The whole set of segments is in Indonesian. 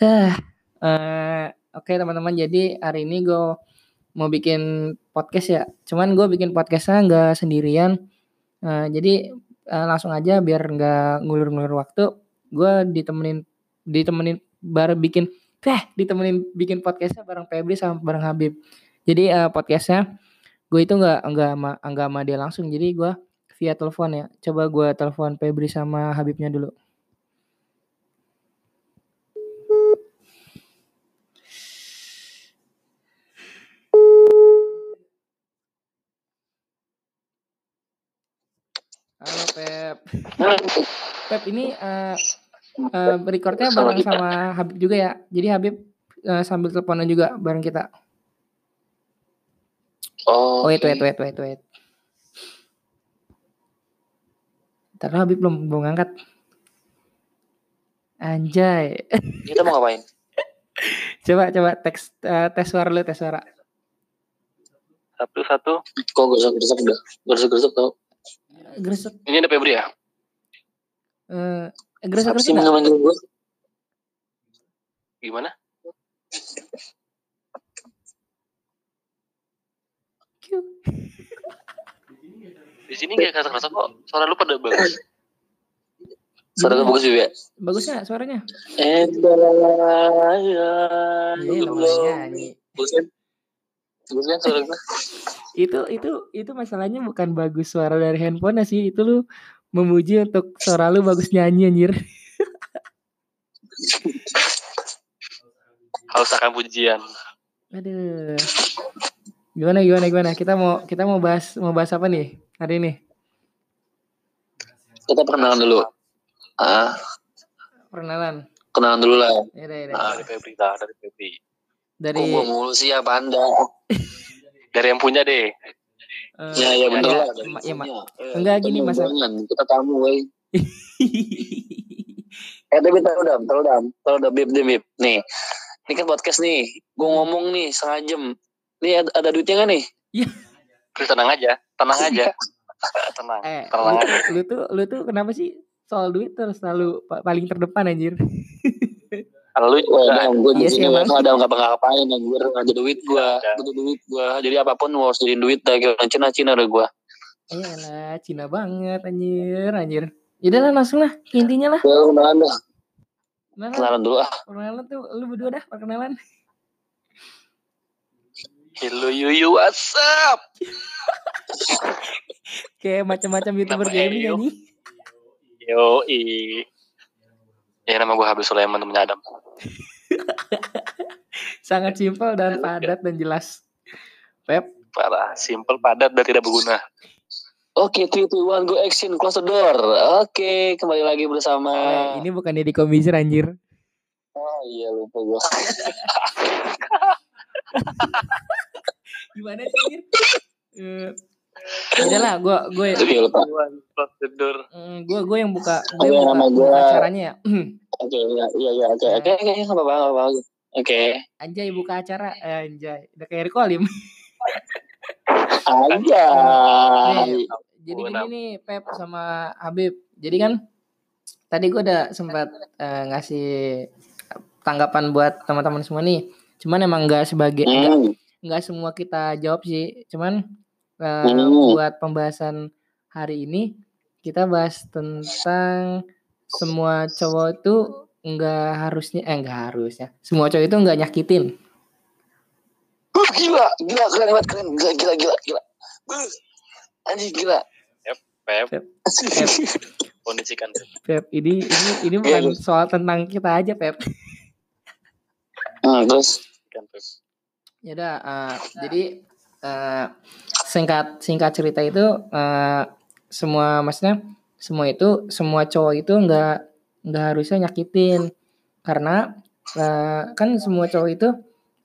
Hah, eh, oke teman-teman. Jadi hari ini gue mau bikin podcast ya. Cuman gue bikin podcastnya nggak sendirian. Eh, jadi eh, langsung aja biar nggak ngulur-ngulur waktu. Gue ditemenin ditemenin bareng bikin eh ditemenin bikin podcastnya bareng Febri sama bareng Habib. Jadi eh, podcastnya gue itu nggak nggak nggak sama dia langsung. Jadi gue via telepon ya. Coba gue telepon Febri sama Habibnya dulu. Halo Pep. Pep ini uh, uh, recordnya bareng sama Habib juga ya. Jadi Habib uh, sambil teleponan juga bareng kita. Oh, Wait, wait, wait, wait, wait. Ntar Habib belum belum ngangkat. Anjay. Kita mau ngapain? coba coba teks uh, tes suara lu, tes suara. Satu satu. Kok gresek-gresek udah? Gresek-gresek tau. Gresek Ini ada Febri ya? eh Siapa gresek sih gresek. manggil gue? Gimana? Di sini gak kerasa-kerasa kok. Suara lu pada bagus. Suara lu bagus juga. Bagus nggak suaranya? Eh, Iya, namanya nyanyi. Bagus kan? Bagus suara gue? Itu itu itu masalahnya bukan bagus suara dari handphone sih. Itu lu memuji untuk suara lu bagus nyanyi anjir. Haus akan pujian. Aduh. Gimana gimana gimana? Kita mau kita mau bahas mau bahas apa nih hari ini? Kita perkenalan dulu. Ah, Perkenalan. kenalan dulu lah. Ya ya udah. Nah, dari Febri dari Febri. Dari Kok gua mulu sih apa anda? Dari yang punya deh. eh, Ya, ya bener ya, lah. ma- ya, Eh, Enggak, kita gini, Mas. Jangan, kita tamu, woi. Eh, tapi tahu dam, tahu dam, tahu dam, bib, bib. Nih, ini kan podcast nih. Gue ngomong nih setengah jam. Nih ada, ada duitnya gak nih? Iya. Terus tenang aja, tenang aja. tenang, eh, tenang lu, aja. lu tuh lu tuh kenapa sih soal duit terus selalu pa- paling terdepan anjir? Kalau lu juga gue Iya di sih, sini emang. ada nggak bakal ngapain anjir, ada duit gue, Ada. butuh duit gue. Jadi apa pun mau harus jadiin duit dah, kayak Cina Cina udah gue. Iya lah, Cina banget anjir, anjir. Yaudah lah langsung lah, intinya lah. Ya kenalan dah, Kenalan, kenalan dulu ah. perkenalan tuh lu berdua dah perkenalan. Hello Yuyu, what's up? Kayak macam-macam youtuber gaming anjing. Yo, Ya nama gue Habib Sulaiman temennya Adam. Sangat simpel dan padat dan jelas. Pep, Parah, simple, padat, dan tidak berguna. Oke, three, two, one, go action, close the door. Oke, kembali lagi bersama. eh, ini bukan Deddy Komisir anjir. Oh iya lupa gue. Gimana sih anjir? Udah lah, gue gue lupa. Close the door. gue gue yang buka gue yang buka, acaranya ya. Oke, iya, iya, iya, oke, oke, oke, nggak apa-apa, nggak apa-apa. Oke, Anjay buka acara, Eh, anjay. Udah kayak Rico Alim. aja. Nih, jadi gini nih Pep sama Habib. Jadi kan tadi gue udah sempat eh, ngasih tanggapan buat teman-teman semua nih. Cuman emang nggak sebagai nggak Hmm, semua kita jawab sih. Cuman Hmm. buat pembahasan hari ini kita bahas tentang semua cowok itu nggak harusnya eh nggak harusnya semua cowok itu nggak nyakitin. Uh, gila, gila, keren banget, keren, gila, gila, gila, gila. Uh, anjing gila. Pep, Pep. kondisikan. Pep ini ini ini bukan soal tentang kita aja Pep. Hmm, terus, Pep. Ya udah, eh, jadi eh, singkat singkat cerita itu eh, semua maksudnya semua itu semua cowok itu nggak nggak harusnya nyakitin. Karena eh, kan semua cowok itu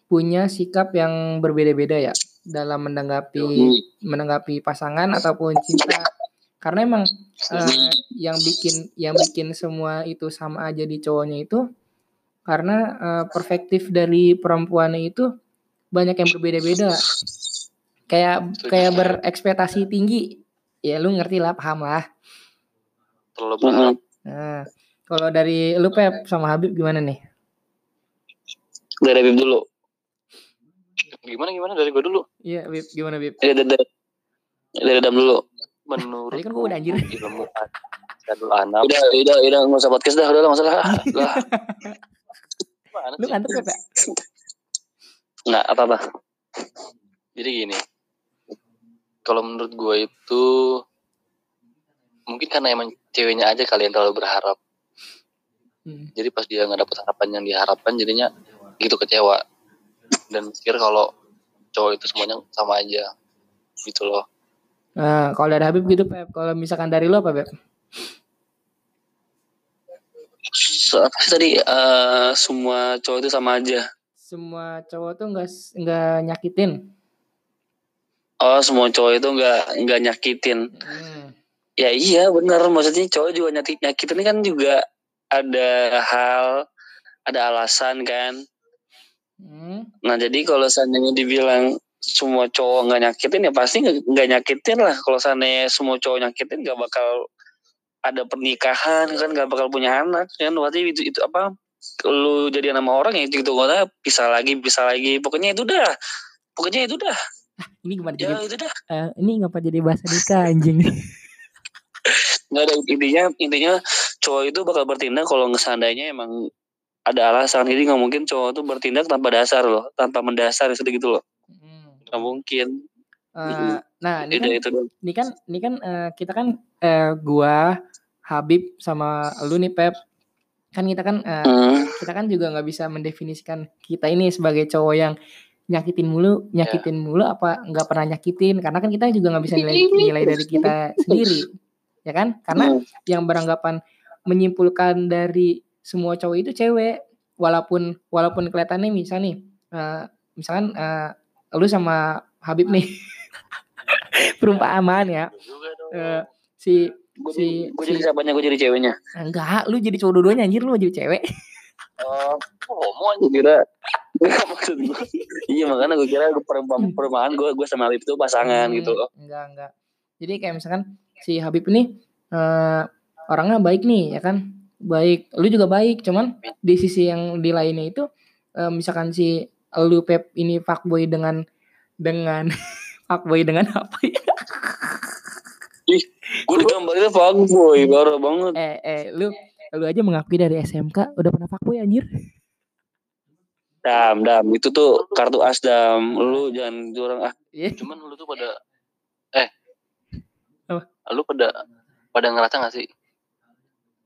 punya sikap yang berbeda-beda ya dalam menanggapi menanggapi pasangan ataupun cinta. Karena emang eh, yang bikin yang bikin semua itu sama aja di cowoknya itu karena eh, perspektif dari perempuannya itu banyak yang berbeda-beda. Kayak kayak berekspektasi tinggi. Ya lu ngerti lah paham lah Terlalu hmm, berharap. nah kalau dari lu Pep sama Habib gimana nih dari Bib dulu Gimana gimana dari gue dulu. Iya, Bib, gimana Bib? dari dari dari Dam dulu Menurut Tadi kan gua udah anjir. ilmu Anam. udah udah udah nggak usah podcast dah udah lah masalah lah Lu sih? ngantuk Beb, ya? nggak apa apa Jadi gini. Kalau menurut gue itu mungkin karena emang ceweknya aja kalian terlalu berharap. Hmm. Jadi pas dia nggak dapet harapan yang diharapkan jadinya gitu kecewa. Dan mikir kalau cowok itu semuanya sama aja. Gitu loh. Nah, kalau dari Habib gitu, Pep. Kalau misalkan dari lu apa, Beb? so, apa sih tadi Eh, semua cowok itu sama aja Semua cowok tuh nggak nggak nyakitin. oh semua cowok itu nggak nggak nyakitin Hmm. Ya iya benar. Maksudnya cowok juga nyakit nyakitin kan juga ada hal ada alasan kan. Hmm. nah jadi kalau seandainya dibilang semua cowok nggak nyakitin ya pasti nggak nyakitin lah. Kalau seandainya semua cowok nyakitin nggak bakal ada pernikahan kan nggak bakal punya anak kan. Berarti itu, itu apa lu jadi nama orang ya itu gitu. Bisa lagi bisa lagi. Pokoknya itu dah. Pokoknya itu dah. Ini gimana ya jadi? itu dah. Eh, ini ngapa jadi bahasa nikah anjing? nggak ada intinya intinya cowok itu bakal bertindak kalau seandainya emang ada alasan jadi nggak mungkin cowok itu bertindak tanpa dasar loh tanpa mendasar seperti gitu loh Hmm. nggak mungkin Eh, nah, ini kan, itu ini kan, ini kan eh, kita kan eh, gua, Habib sama lu nih Pep. Kan kita kan eh, Hmm. kita kan juga nggak bisa mendefinisikan kita ini sebagai cowok yang nyakitin mulu, nyakitin mulu apa nggak pernah nyakitin karena kan kita juga nggak bisa nilai, nilai dari kita sendiri. Ya kan? Karena Hmm. yang beranggapan menyimpulkan dari semua cowok itu cewek. Walaupun walaupun kelihatannya misal nih eh, misalkan eh, lu sama Habib nih perumpamaan ya. Eh, si gue Si- gue jadi si- siapanya gue jadi ceweknya? Enggak lu jadi cowok dua-duanya anjir. Lu jadi cewek. Oh, homo gue kira maksud gue iya makanya gue kira gue perumpamaan gue gue sama Alif itu pasangan Hmm, gitu loh. enggak enggak. Jadi kayak misalkan si Habib ini eh, orangnya baik nih ya kan? Baik. Lu juga baik cuman di sisi yang di lainnya itu eh, misalkan si lu Pep ini fuckboy dengan dengan fuckboy dengan apa ya? Gue digambarinnya fuckboy parah banget. Eh eh lu lu aja mengakui dari SMK udah pernah fuckboy anjir. Dam dam itu tuh kartu as dam lu jangan curang ah. Iya. cuman lu tuh pada eh? Lu pada pada ngerasa gak sih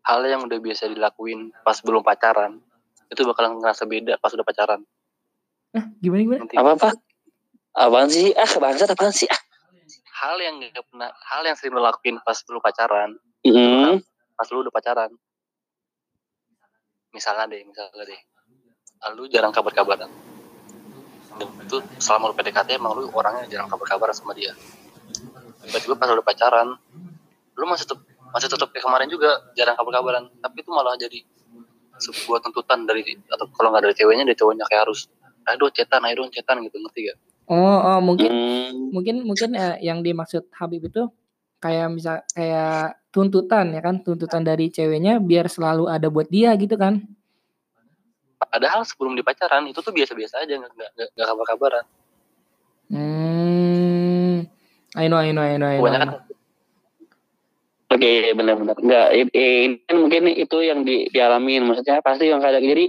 hal yang udah biasa dilakuin pas belum pacaran itu bakal ngerasa beda pas udah pacaran? Gimana gimana? Nanti. Apa apa apaan sih? Ah bangsat apaan sih? Ah. Hal yang gak pernah hal yang sering lo lakuin pas belum pacaran Hmm. pas lu udah pacaran. Misalnya deh misalnya deh. Lu jarang kabar-kabaran. Itu selama lu PDKT emang lu orangnya jarang kabar-kabaran sama dia tiba-tiba pas udah pacaran lu masih tetap masih tetap kayak kemarin juga jarang kabar-kabaran tapi itu malah jadi sebuah tuntutan dari atau kalau nggak dari ceweknya dari cowoknya kayak harus aduh cetan ayo dong cetan gitu ngerti gak oh oh mungkin Hmm. mungkin mungkin eh, yang dimaksud Habib itu kayak misal kayak tuntutan ya kan tuntutan dari ceweknya biar selalu ada buat dia gitu kan? Padahal sebelum di pacaran itu tuh biasa-biasa aja nggak nggak kabar-kabaran I know I know I know I know, kebanyakan. Oke, benar-benar. Enggak, ini kan mungkin itu yang di, dialamin. Maksudnya pasti yang kadang jadi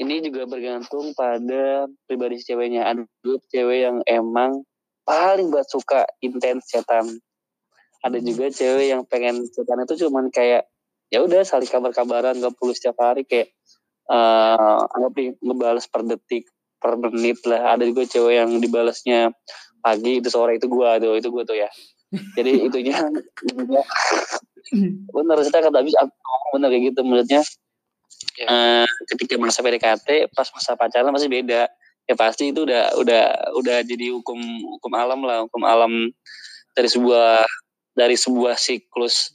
ini juga bergantung pada pribadi si ceweknya. Ada juga cewek yang emang paling buat suka intens setan. Ada juga cewek yang pengen setan itu cuman kayak ya udah saling kabar-kabaran gak perlu setiap hari kayak eh anggap nih ngebales per detik per menit lah ada juga cewek yang dibalasnya pagi itu sore itu gua tuh itu gua tuh ya. Jadi itunya bener kita kata habis bener kayak gitu maksudnya Ya. eh, ketika masa PDKT pas masa pacaran masih beda. Ya pasti itu udah udah udah jadi hukum hukum alam lah hukum alam dari sebuah dari sebuah siklus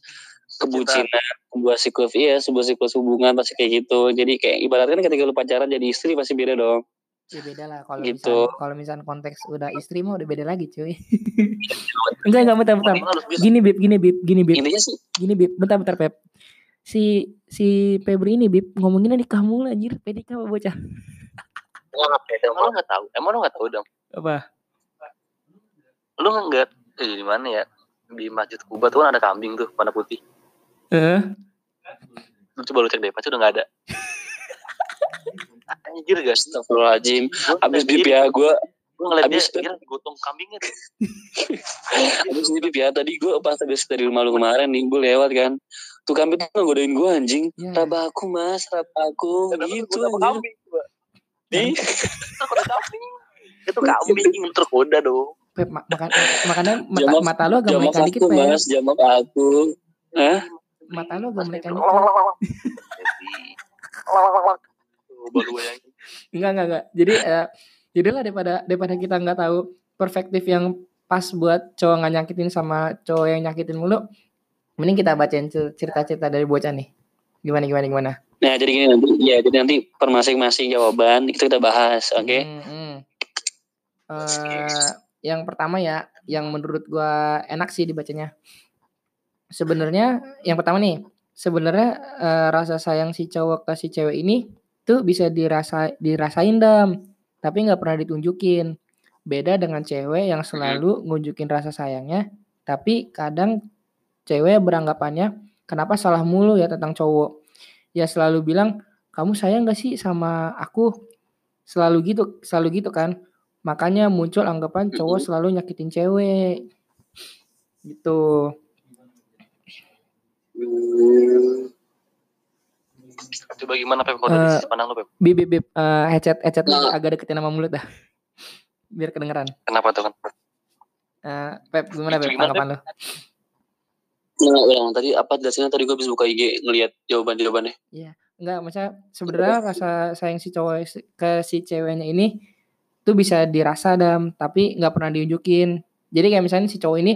kebucinan sebuah siklus iya sebuah siklus hubungan pasti kayak gitu. Jadi kayak ibaratnya ketika lu pacaran jadi istri pasti beda dong ya beda lah kalau Gitu. misal kalau misal konteks udah istri mah udah beda lagi cuy. Enggak enggak bentar bentar. Gini bib gini bib gini bib. Intinya sih gini bib bentar bentar pep si si Febri ini bib ngomonginnya nikah mulu anjir. PDK apa bocah. Emang lu nggak tahu? Emang lu nggak tahu? Dong? Apa? lu nggak eh, di mana ya? Di masjid Kuba tuh kan ada kambing tuh warna putih. Eh, lu coba lu cek deh pasti udah nggak ada anjir guys Astagfirullahaladzim. Abis Iya. BPA gue, gue ngeliat dia Abis- kira digotong kambingnya tuh abis ini BPA tadi gue pas habis dari rumah lu kemarin nih, gue lewat kan. Tuh kambing tuh ngegodain gue anjing. ya. Raba aku mas, raba aku. Tapi gitu anjing. kambing Di, kambing itu kambing tergoda dong Pep, ma- makan, makanya mata, Jamak- mata lu agak jamak melekan dikit, aku Pep. mas, jamak aku. Hah? Mata lu agak melekan dikit. Tuh, baru yang Enggak, enggak, enggak. Jadi eh jadi lah daripada daripada kita nggak tahu perspektif yang pas buat cowok nggak nyakitin sama cowok yang nyakitin mulu, mending kita bacain cer- cerita-cerita dari bocah nih. Gimana gimana gimana? Nah jadi gini nanti, ya jadi nanti per masing-masing jawaban itu kita bahas, oke? Hmm, hmm. Eh, yang pertama ya, yang menurut gua enak sih dibacanya. Sebenarnya yang pertama nih, sebenarnya eh, rasa sayang si cowok ke si cewek ini tuh bisa dirasa dirasain dam, tapi nggak pernah ditunjukin. Beda dengan cewek yang selalu ngunjukin rasa sayangnya, tapi kadang cewek beranggapannya kenapa salah mulu ya tentang cowok. Ya selalu bilang kamu sayang gak sih sama aku? Selalu gitu, selalu gitu kan. Makanya muncul anggapan cowok selalu nyakitin cewek. Gitu. Hmm, coba gimana Pep kalau Eh, dari sisi pandang lu Pep Bib, bib, bib. Eh, headset, headset lu Nah. agak deketin sama mulut dah. Biar kedengeran. kenapa tuh kan Eh, Pep, gimana Pep gimana, tanggapan lu? Nah, ulang tadi apa jelasinnya tadi gue bisa buka IG ngelihat jawaban-jawabannya. Enggak, maksudnya sebenarnya rasa sayang si cowok ke si ceweknya ini tuh bisa dirasa dam, tapi nggak pernah diunjukin. Jadi kayak misalnya si cowok ini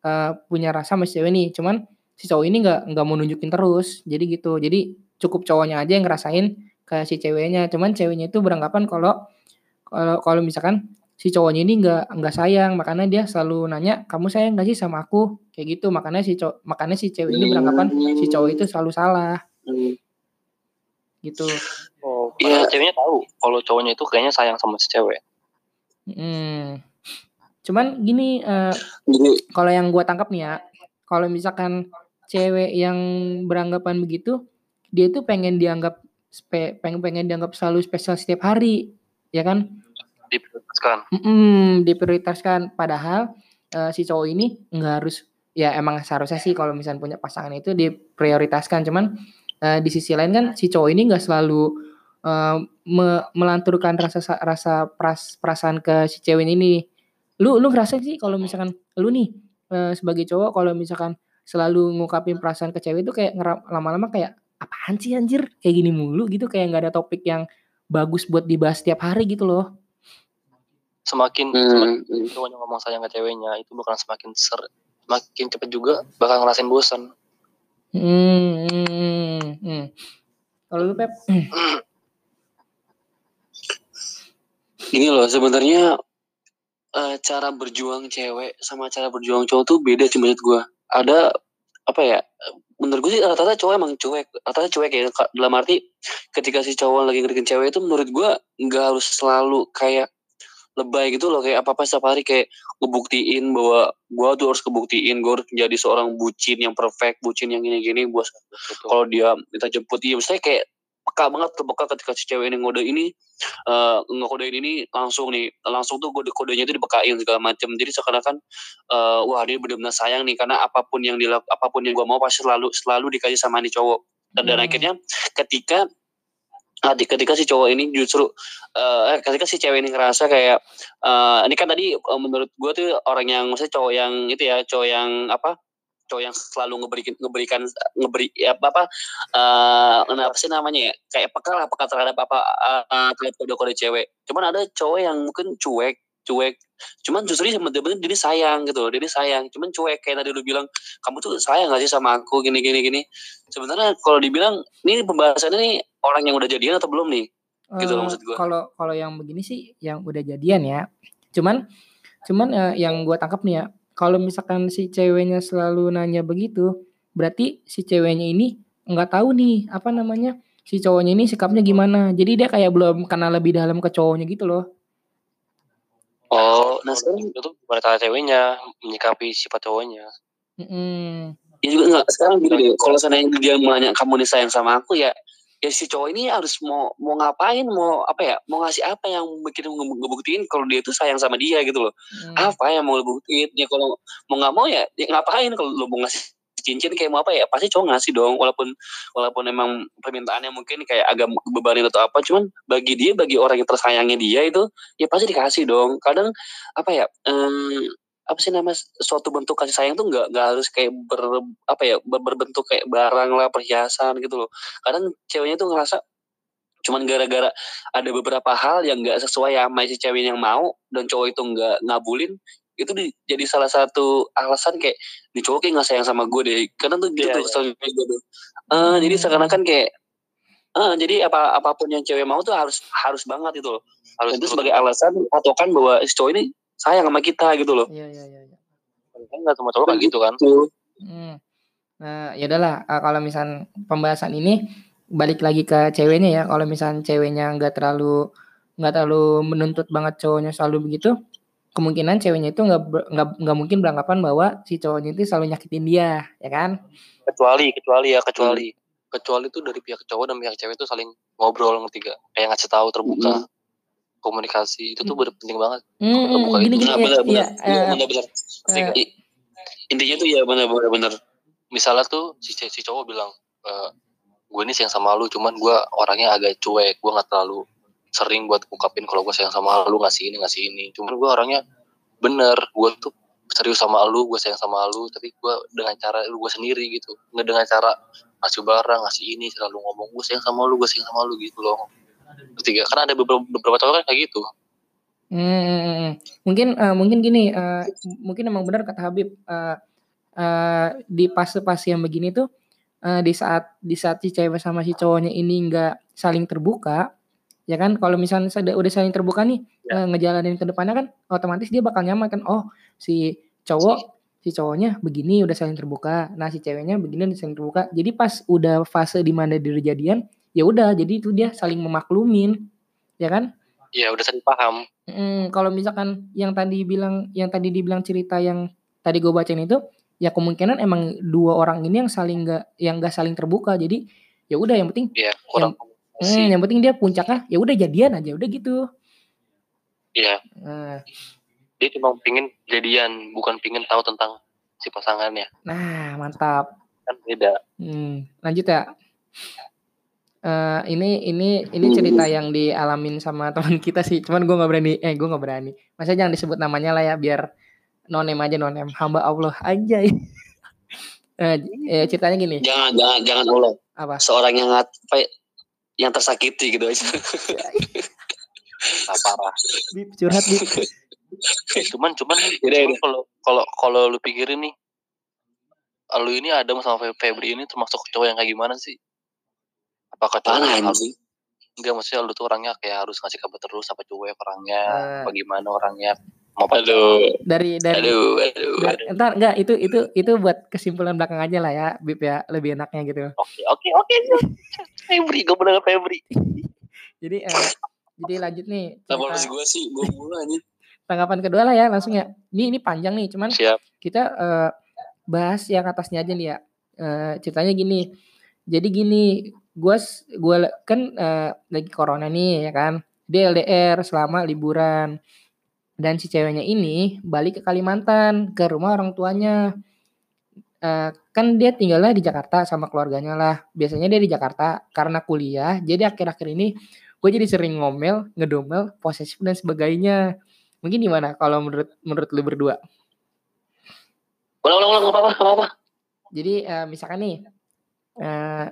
eh, punya rasa sama si cewek ini, cuman si cowok ini nggak nggak mau nunjukin terus. Jadi gitu. Jadi cukup cowoknya aja yang ngerasain ke si ceweknya. Cuman ceweknya itu beranggapan kalau kalau kalau misalkan si cowoknya ini nggak nggak sayang, makanya dia selalu nanya kamu sayang gak sih sama aku kayak gitu. Makanya si cowok makanya si cewek ini beranggapan si cowok itu selalu salah Hmm. gitu. oh Iya. ceweknya tahu kalau cowoknya itu kayaknya sayang sama si cewek Hmm. Cuman gini, eh, Jadi kalau yang gua tangkap nih ya, kalau misalkan cewek yang beranggapan begitu, dia tuh pengen dianggap spe, pengen pengen dianggap selalu spesial setiap hari, ya kan? diprioritaskan Mm-mm, diprioritaskan. Padahal eh, si cowok ini nggak harus, ya emang seharusnya sih kalau misalnya punya pasangan itu diprioritaskan. Cuman eh, di sisi lain kan si cowok ini nggak selalu eh, me- melanturkan rasa sa- rasa pras, perasaan ke si cewek ini. Lu lu ngerasa sih kalau misalkan lu nih eh, sebagai cowok kalau misalkan selalu ngungkapin perasaan ke cewek itu kayak ngera- lama-lama kayak apaan sih anjir kayak gini mulu gitu kayak nggak ada topik yang bagus buat dibahas setiap hari gitu loh. semakin semakin hmm, cowoknya ngomong sayang ke ceweknya itu bakal semakin ser semakin cepet juga bakal ngerasain bosan Hmm, hmm, hmm. Kalau lu Pep? Gini loh sebenarnya eh, cara berjuang cewek sama cara berjuang cowok tuh beda sih menurut gue. Ada apa ya? Menurut gue sih rata-rata cowok emang cuek. Rata-rata cuek ya. Dalam arti ketika si cowok lagi ngerikin cewek itu menurut gue nggak harus selalu kayak lebay gitu loh kayak apa apa setiap hari kayak ngebuktiin bahwa gue tuh harus kebuktiin gue harus menjadi seorang bucin yang perfect bucin yang gini-gini gue kalau dia minta jemput iya misalnya kayak peka banget terpeka ketika si cewek ini ngode ini eh ngekodein ini langsung nih langsung tuh kode kodenya itu dibekain segala macam jadi seakan-akan eh wah dia benar-benar sayang nih karena apa pun yang dilak apa pun yang gua mau pasti selalu selalu dikasih sama nih cowok dan, dan Hmm. akhirnya ketika ah, ketika si cowok ini justru eh ketika si cewek ini ngerasa kayak eh ini kan tadi eh, menurut gua tuh orang yang maksudnya cowok yang itu ya cowok yang apa cowok yang selalu ngeberikan ngeberikan ngeberi ya apa apa eh apa sih namanya ya kayak peka lah peka terhadap apa eh, terhadap kode-kode cewek. Cuman ada cowok yang mungkin cuek cuek. Cuman justru dia bener-bener dia sayang gitu loh dia sayang. Cuman cuek kayak tadi lu bilang kamu tuh sayang gak sih sama aku? Gini gini gini. Sebenarnya kalau dibilang ini pembahasannya nih orang yang udah jadian atau belum nih? Gitu loh Eh, maksud gua. Kalau kalau yang begini sih yang udah jadian ya. Cuman cuman eh, yang gua tangkap nih ya, kalau misalkan si ceweknya selalu nanya begitu, berarti si ceweknya ini nggak tahu nih apa namanya si cowoknya ini sikapnya gimana. Jadi dia kayak belum kenal lebih dalam ke cowoknya gitu loh. Oh, Nah, sekarang- itu gimana cara ceweknya menyikapi sifat cowoknya. Mm-mm. Ya juga enggak sekarang gini deh, kalau seandainya dia nanya kamu nih sayang sama aku ya ya si cowok ini harus mau mau ngapain mau apa ya mau ngasih apa yang bikin nge- ngebuktiin kalau dia itu sayang sama dia gitu loh. Mm. apa yang mau lu buktiin ya kalau mau nggak mau ya, ya ngapain kalau lu mau ngasih cincin kayak mau apa ya? Pasti cowok ngasih dong walaupun walaupun emang permintaannya mungkin kayak agak bebanin atau apa cuman bagi dia bagi orang yang tersayangnya dia itu ya pasti dikasih dong. Kadang apa ya em, apa sih nama suatu bentuk kasih sayang tuh nggak nggak harus kayak ber apa ya ber- berbentuk kayak barang lah perhiasan gitu loh. Kadang ceweknya tuh ngerasa cuman gara-gara ada beberapa hal yang nggak sesuai sama si cewek yang mau dan cowok itu nggak ngabulin itu di- jadi salah satu alasan kayak di cowok kayak nggak sayang sama gue deh. Karena tuh gitu tuh iya. keselnya gue tuh Eh, jadi Hmm. seakan-akan kayak eh jadi apa apa pun yang cewek mau tuh harus harus banget itu loh. Harus itu sebagai alasan patokan bahwa si cowok ini sayang sama kita gitu loh Iya iya iya. iya. kan nggak semua cowok kayak gitu kan. tuh Hmm. Nah, ya udahlah uh, kalau misal pembahasan ini balik lagi ke ceweknya ya. Kalau misal ceweknya nggak terlalu nggak terlalu menuntut banget cowoknya selalu begitu, kemungkinan ceweknya itu nggak nggak nggak mungkin beranggapan bahwa si cowoknya itu selalu nyakitin dia, ya kan? Kecuali kecuali ya kecuali. Kecuali itu dari pihak cowok dan pihak cewek itu saling ngobrol ngerti gak? Kayak ngasih tahu terbuka. Komunikasi itu tuh bener penting banget. Hmm, hmm, Terbuka gini itu. gini Nah, ya, benar ya, benar eh, benar benar Ngerti gak? I- intinya tuh ya benar benar benar Misalnya tuh si, si cowok bilang, e, gue ini sayang sama lu, cuman gue orangnya agak cuek, gue nggak terlalu sering buat ungkapin kalau gue sayang sama lu ngasih ini ngasih ini. Cuman gue orangnya bener, gue tuh serius sama lu, gue sayang sama lu, tapi gue dengan cara lu gue sendiri gitu, nggak dengan cara ngasih barang, ngasih ini, selalu ngomong gue sayang sama lu, gue sayang sama lu gitu loh. Ketiga, karena ada beberapa, beberapa cowok kan kayak gitu. Hmm, mungkin eh, mungkin gini, eh, mungkin emang benar kata Habib eh, eh, di fase-fase yang begini tuh eh, di saat di saat si cewek sama si cowoknya ini nggak saling terbuka, ya kan? Kalau misalnya sudah udah saling terbuka nih Ya. ngejalanin ke depannya kan, otomatis dia bakal nyaman kan? Oh si cowok si cowoknya begini udah saling terbuka, nah si ceweknya begini udah saling terbuka. Jadi pas udah fase di mana dia jadian, ya udah jadi itu dia saling memaklumin, ya kan? Ya udah sering paham. Mm, kalau misalkan yang tadi bilang yang tadi dibilang cerita yang tadi gue bacain itu ya kemungkinan emang dua orang ini yang saling nggak yang nggak saling terbuka jadi ya udah yang penting Ya kurang hmm, komunikasi. yang penting dia puncaknya ya udah jadian aja udah gitu Iya, nah, dia cuma pingin jadian, bukan pingin tahu tentang si pasangannya. nah mantap Kan beda. Hmm, lanjut ya Eh, ini ini ini cerita yang dialamin sama teman kita sih. Cuman gue nggak berani eh gue nggak berani. Masa jangan disebut namanya lah ya biar nonem aja nonem hamba Allah aja. Eh, eh, ceritanya gini. Jangan jangan jangan Allah apa? Seorang yang ngat- apa ya, yang tersakiti gitu aja Nah, parah. bib curhat bib cuman cuman cuman kalau kalau kalau lu pikirin nih lu ini ada sama Fe- Febri ini termasuk cowok yang kayak gimana sih yang harus anjing. enggak maksudnya lu tuh orangnya kayak harus ngasih kabar terus apa cuek orangnya Eh. bagaimana orangnya mau aduh. dari dari aduh aduh da- entar enggak itu itu itu buat kesimpulan belakang aja lah ya bib ya lebih enaknya gitu. Oke oke oke Febri gue bener Febri. Jadi eh, jadi lanjut nih harus gue sih? Gue mulu anjing tanggapan kedua lah ya langsung ya. Ini ini panjang nih cuman siap. kita eh, bahas yang atasnya aja nih ya. Eh, ceritanya gini. Jadi gini, gue gua kan eh, lagi corona nih ya kan. Dia LDR selama liburan. Dan si ceweknya ini balik ke Kalimantan ke rumah orang tuanya. Eh, kan dia tinggalnya di Jakarta sama keluarganya lah. Biasanya dia di Jakarta karena kuliah. Jadi akhir-akhir ini gue jadi sering ngomel, ngedomel, posesif dan sebagainya. Mungkin gimana kalau menurut menurut lu berdua? ulang ulang ulang apa-apa nggak apa-apa Jadi eh, misalkan nih eh,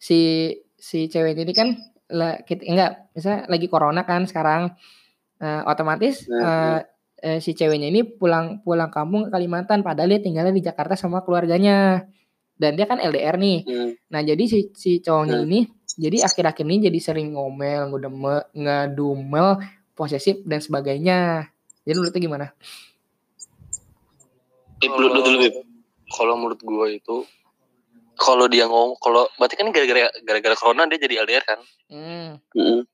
si si cewek ini kan la, kita, enggak, misalnya lagi corona kan sekarang eh, otomatis eh, eh, si ceweknya ini pulang pulang kampung ke Kalimantan padahal dia tinggalnya di Jakarta sama keluarganya. Dan dia kan LDR nih. Hmm. Nah, jadi si si cowoknya Hmm. ini jadi akhir-akhir ini jadi sering ngomel, ngedumel, ngedumel, posesif dan sebagainya. Jadi menurut lu gimana? Dulu Bib. kalau menurut gue itu kalau dia ngomong kalau berarti kan gara-gara gara-gara corona dia jadi LDR kan? Hmm. Mm-mm.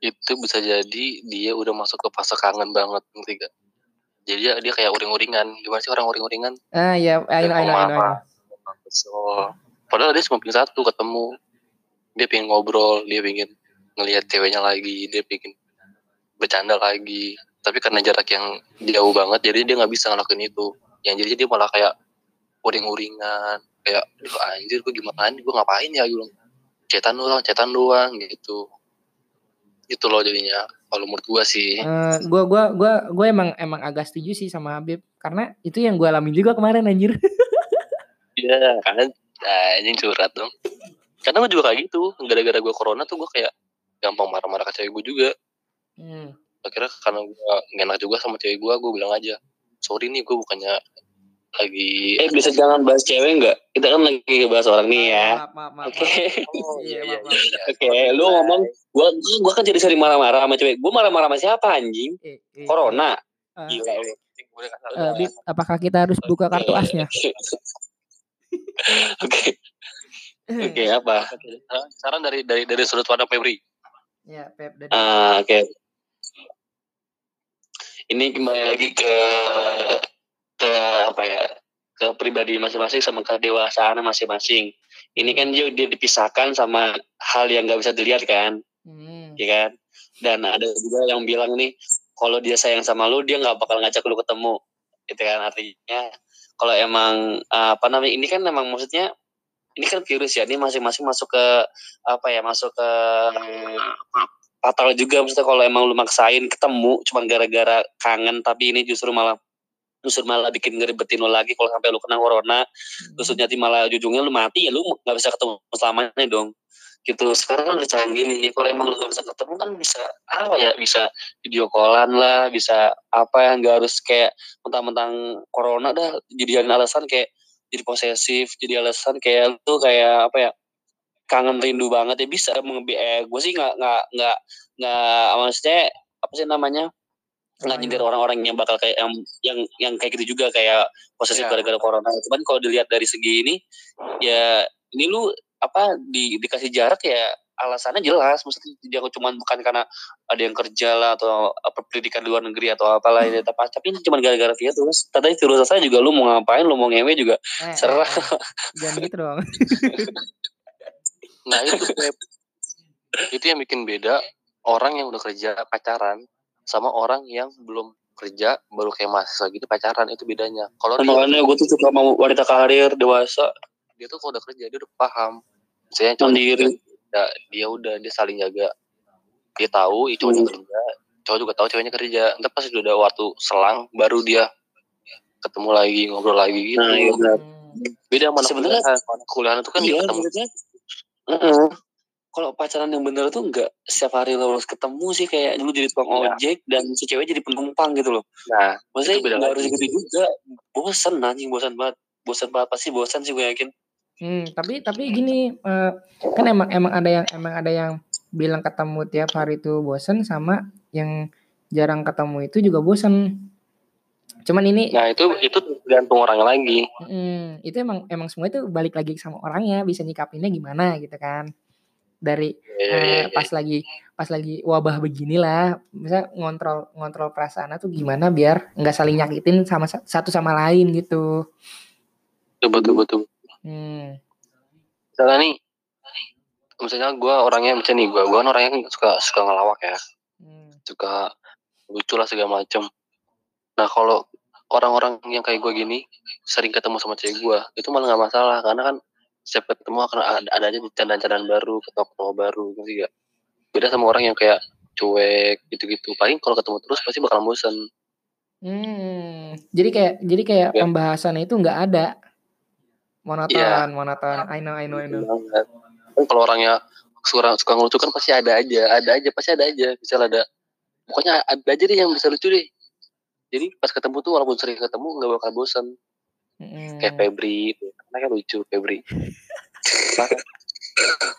itu bisa jadi dia udah masuk ke fase kangen banget ngerti gak jadi dia, dia kayak uring-uringan. Gimana sih orang uring-uringan? Ah ya, I know, I know, I know, I know. So, padahal dia cuma pengen satu ketemu. Dia pengen ngobrol dia pengen ngelihat ceweknya lagi dia pengen bercanda lagi. Tapi karena jarak yang jauh banget jadi dia nggak bisa ngelakuin itu. Yang jadi dia malah kayak uring-uringan kayak anjir gue gimana nih gue ngapain ya gue bilang cetan doang cetan doang gitu itu loh jadinya kalau menurut gue sih Eh, gua gua gua gua emang emang agak setuju sih sama Habib karena itu yang gua alamin juga kemarin anjir. Iya, karena nah, ini curhat dong. Karena gue juga kayak gitu. Gara-gara gue corona tuh gue kayak gampang marah-marah ke cewek gue juga. Hmm. Akhirnya karena gue gak enak juga sama cewek gue, gue bilang aja, sorry nih gue bukannya lagi... Eh bisa jangan bahas cewek nggak? Kita kan lagi bahas orang nih ya. Maaf, maaf, maaf. Oke. Iya. Oke, lu ngomong gua gua kan jadi sering marah-marah sama cewek. Gua marah-marah sama siapa anjing? Eh, eh, Corona. eh, Gila eh, Bib, apakah kita harus buka kartu asnya? Oke. Oke, apa? Saran dari dari dari sudut pandang Febri. Ya, Pep dari Ah, oke. Ini kembali lagi ke ke apa ya? Ke pribadi masing-masing sama kedewasaan masing-masing. Ini kan dia, dia dipisahkan sama hal yang nggak bisa dilihat kan, Hmm. ya kan? Dan ada juga yang bilang nih, kalau dia sayang sama lu, dia nggak bakal ngajak lu ketemu, gitu kan? Artinya, kalau emang ah, apa namanya, ini kan emang maksudnya, ini kan virus ya, ini masing-masing masuk ke apa ya, masuk ke fatal juga maksudnya kalau emang lu maksain ketemu cuma gara-gara kangen tapi ini justru malah justru malah bikin ngeribetin lu lagi kalau sampai lu kena corona. Terus nanti malah ujungnya lu mati ya lu nggak bisa ketemu selamanya dong. Gitu sekarang kan udah canggih nih. Kalau emang lu gak bisa ketemu kan bisa apa ya bisa video callan lah bisa apa yang gak harus kayak mentang-mentang corona dah jadi alasan kayak jadi posesif jadi alasan kayak tuh kayak apa ya kangen rindu banget. Ya bisa mengebi eh, gue sih nggak nggak nggak nggak maksudnya apa sih namanya nggak Iya. nyindir orang-orang yang bakal kayak yang yang yang kayak gitu juga kayak posesif Iya. gara-gara corona cuman kalau dilihat dari segi ini ya ini lu apa di dikasih jarak ya alasannya jelas maksudnya jangan cuma bukan karena ada yang kerja lah atau apa pendidikan di luar negeri atau apalah ini tapi tapi ini cuma gara-gara virus tadi virus saya juga lu mau ngapain lu mau ngewe juga Eh, eh, serah. eh, Jangan gitu dong. Nah itu itu yang bikin beda orang yang udah kerja pacaran sama orang yang belum kerja baru kayak mahasiswa gitu pacaran itu bedanya. Kalau dia, makanya gue tuh suka mau wanita karir dewasa dia tuh kalau udah kerja dia udah paham. Misalnya mandiri ya, dia udah dia saling jaga dia tahu itu cowoknya Hmm. kerja cowok juga tahu ceweknya kerja ntar pas udah ada waktu selang baru dia ketemu lagi ngobrol lagi gitu nah iya benar beda sama anak Sebenarnya- kuliahan itu kan dia iya ketemu maksudnya Heeh. Kalau pacaran yang bener tuh enggak setiap hari lo harus ketemu sih kayak lu jadi tukang Iya. ojek dan si cewek jadi penumpang gitu loh nah maksudnya nggak harus gitu juga bosan anjing bosan banget bosan banget pasti bosan sih gue yakin Hmm, tapi tapi gini eh, kan emang emang ada yang emang ada yang bilang ketemu tiap hari itu bosen sama yang jarang ketemu itu juga bosen. Cuman ini nah itu itu tergantung orangnya lagi mm, itu emang emang semua itu balik lagi sama orangnya bisa nyikapinnya gimana gitu kan. Dari eh, pas lagi pas lagi wabah beginilah bisa ngontrol ngontrol perasaannya tuh gimana biar nggak saling nyakitin sama sa- satu sama lain gitu. betul betul betul Hmm. misalnya nih misalnya gue orangnya misalnya nih gue gue kan orangnya kan suka suka ngelawak ya Hmm. suka lucu lah segala macem nah kalau orang-orang yang kayak gue gini sering ketemu sama cewek gue itu malah nggak masalah karena kan setiap ketemu akan ada, aja candaan-candaan baru ketawa-ketawa baru ngerti gak beda sama orang yang kayak cuek gitu-gitu paling kalau ketemu terus pasti bakal bosan Hmm, jadi kayak jadi kayak Ya. pembahasan itu nggak ada monoton, Iya. monoton. I know, I know, I know. kan kalau orangnya suka suka ngelucu kan pasti ada aja ada aja pasti ada aja misal ada pokoknya ada aja deh yang bisa lucu deh jadi pas ketemu tuh walaupun sering ketemu nggak bakal bosan Mm-mm. kayak Febri itu karena kan lucu Febri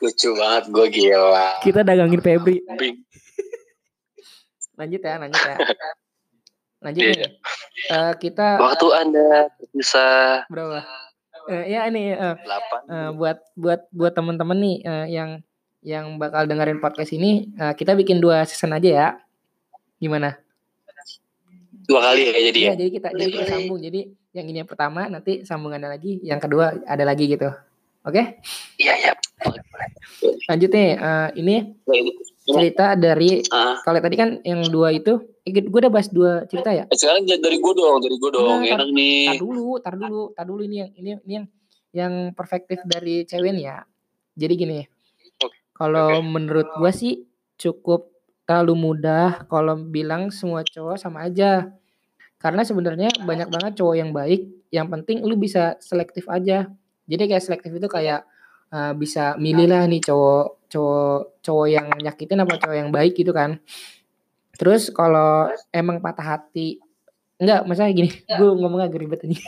lucu banget gue gila Kita dagangin Febri. Bing. Lanjut ya, lanjut ya. Lanjut Iya, nih. Eh, kita waktu anda bisa berapa? Eh, ya ini eh, delapan eh, buat buat buat temen-temen nih eh, yang yang bakal dengerin podcast ini eh, kita bikin dua season aja ya. Gimana? Dua kali ya jadi ya. Iya, jadi kita jadi kita sambung. Jadi yang ini yang pertama nanti sambungannya lagi, yang kedua ada lagi gitu. Oke? Iya iya. Lanjut nih. eh, ini cerita dari Ah, kalau tadi kan yang dua itu eh, gue udah bahas dua cerita ya. eh, sekarang dari gue dong, dari gue dong. Enggak, Enak nih. Tar dulu, tar dulu, tar dulu ini yang ini ini yang yang perspektif dari cewek nih ya. Jadi gini, kalau menurut gua sih cukup terlalu mudah kalau bilang semua cowok sama aja. Karena sebenarnya banyak banget cowok yang baik. Yang penting lu bisa selektif aja. Jadi kayak selektif itu kayak eh, bisa milih lah nih cowok cowok cowok yang nyakitin apa cowok yang baik gitu kan. Terus kalau emang patah hati Enggak, maksudnya gini, gue ngomongnya agak ribet ini.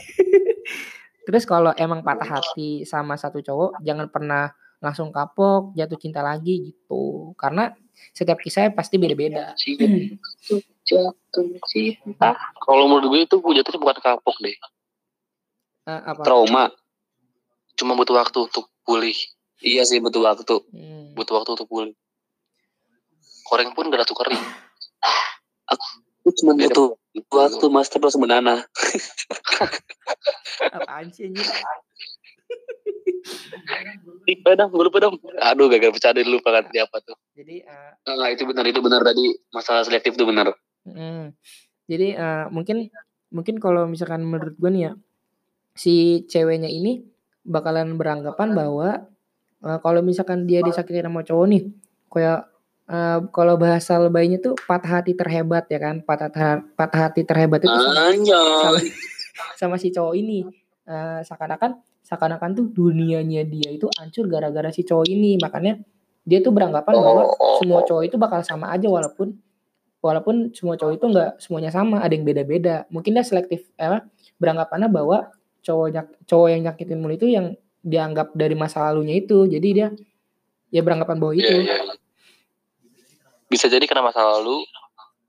Terus kalau emang patah hati sama satu cowok, jangan pernah langsung kapok, jatuh cinta lagi gitu. Karena setiap kisahnya pasti beda-beda. Jatuh cinta. Kalau menurut gue itu gue jatuhnya bukan kapok deh. Eh, apa? Trauma. cuma butuh waktu untuk pulih Iya sih butuh waktu. Hmm. butuh waktu untuk pulih koreng pun gak langsung kering Gue cuma butuh waktu mas terus menanah. Apaan sih anjir? Ih, padam, gue lupa dong. Aduh, gagal bercanda lupa kan siapa tuh. Jadi eh, Enggak, itu benar, itu benar tadi. Masalah selektif itu benar. Mm, jadi eh, mungkin mungkin kalau misalkan menurut gue nih ya, si ceweknya ini bakalan beranggapan bahwa eh, kalau misalkan dia disakitin sama cowok nih, kayak eh, kalau bahasa lebaynya tuh patah hati terhebat ya kan, patah patah hati terhebat itu sama, sama, Anjay. sama si cowok ini. Eh, seakan-akan seakan-akan tuh dunianya dia itu hancur gara-gara si cowok ini. Makanya dia tuh beranggapan bahwa semua cowok itu bakal sama aja walaupun walaupun semua cowok itu nggak semuanya sama ada yang beda-beda. Mungkin dia selektif eh, beranggapannya bahwa cowok cowok yang nyakitin mulu itu yang dianggap dari masa lalunya itu. Jadi dia ya beranggapan bahwa itu. Iya, iya, iya. bisa jadi karena masa lalu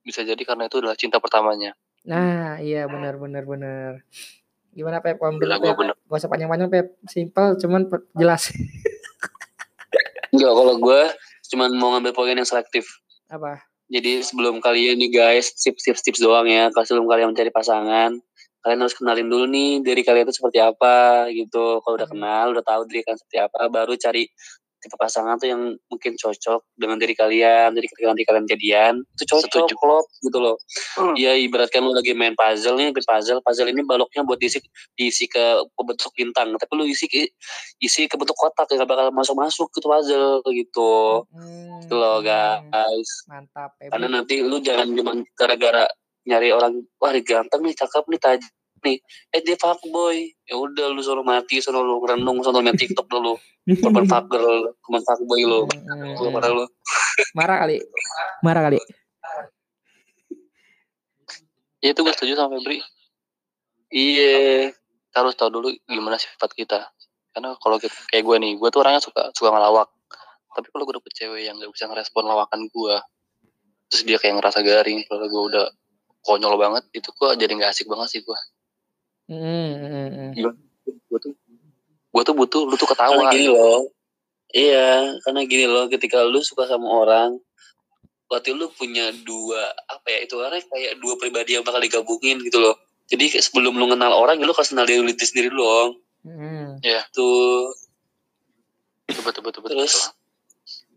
bisa jadi karena itu adalah cinta pertamanya. Nah iya benar benar benar. Gimana Pep? Kalau menurut Pep? bener. gak usah panjang-panjang Pep. Simple cuman jelas. Enggak, kalau gue cuman mau ngambil poin yang selektif. apa Jadi sebelum kalian nih guys, tips-tips doang ya. Kalau sebelum kalian mencari pasangan, kalian harus kenalin dulu nih diri kalian itu seperti apa gitu. Kalau udah Hmm. kenal, udah tahu diri kalian seperti apa, baru cari tipe pasangan tuh yang mungkin cocok dengan diri kalian. Jadi ketika nanti kalian jadian, itu cocok, Setuju. klop gitu loh. Hmm. Iya, ibaratkan lu lagi main puzzle nih, puzzle, puzzle ini baloknya buat diisi diisi ke, ke bentuk bintang, tapi lu isi ke, isi ke bentuk kotak ya gak bakal masuk-masuk gitu puzzle gitu. Hmm, Gitu loh guys. mantap Pep Karena nanti lu jangan cuma gara-gara nyari orang wah ganteng nih, cakep nih, tajam nih. Eh dia fuckboy. Ya udah lu suruh mati, suruh lu renung, suruh main TikTok dulu. Korban fuck girl, korban fuckboy lu. Lu marah lu. marah kali marah kali ya itu gue setuju sama Febri Iya. kita harus tahu dulu gimana sifat kita karena kalau kita, kayak gue nih gue tuh orangnya suka suka ngelawak tapi kalau gue dapet cewek yang gak bisa ngerespon lawakan gue terus dia kayak ngerasa garing kalau gue udah konyol banget itu gue jadi nggak asik banget sih gue Hmm, hmm, hmm. gue tuh gue tuh butuh lu tuh Karena ketawa gini loh. Iya, karena gini loh, ketika lu suka sama orang, berarti lu punya dua apa ya itu orang kayak dua pribadi yang bakal digabungin gitu loh. Jadi kayak sebelum lu kenal orang, ya lu harus kenal diri lu sendiri dulu dong. Hmm. Tuh, betul betul betul Terus?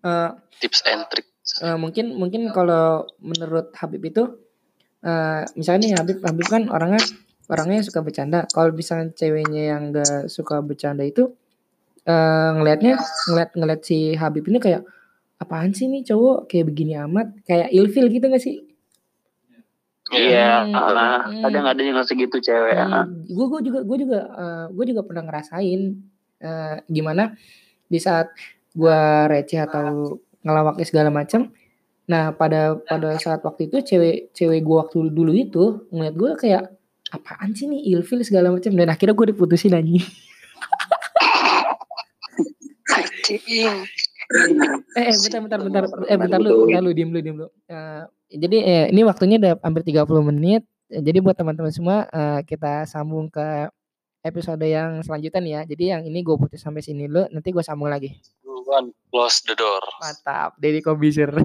Eh, tips and trick eh, mungkin mungkin kalau menurut Habib itu eh misalnya nih Habib Habib kan orangnya orangnya suka bercanda kalau misalnya ceweknya yang gak suka bercanda itu eh ngelihatnya ngeliat ngeliat si Habib ini kayak apaan sih nih cowok kayak begini amat kayak ilfil gitu gak sih iya, Hmm, ah, hmm. kadang ada yang segitu cewek. ah. gue gue juga gue juga gue juga pernah ngerasain eh, gimana di saat gue receh atau ngelawaknya segala macam nah pada pada saat waktu itu cewek cewek gue waktu dulu itu ngeliat gue kayak apaan sih nih ilfil segala macam dan akhirnya gue diputusin anjing eh, eh bentar bentar bentar eh bentar lu bentar lu diem lu diem lu Eh, jadi eh, ini waktunya udah hampir 30 menit Eh, jadi buat teman-teman semua eh, kita sambung ke episode yang selanjutnya nih ya. Jadi yang ini gue putus sampai sini dulu, nanti gue sambung lagi. Duluan close the door. Mantap, Deddy Kobusier.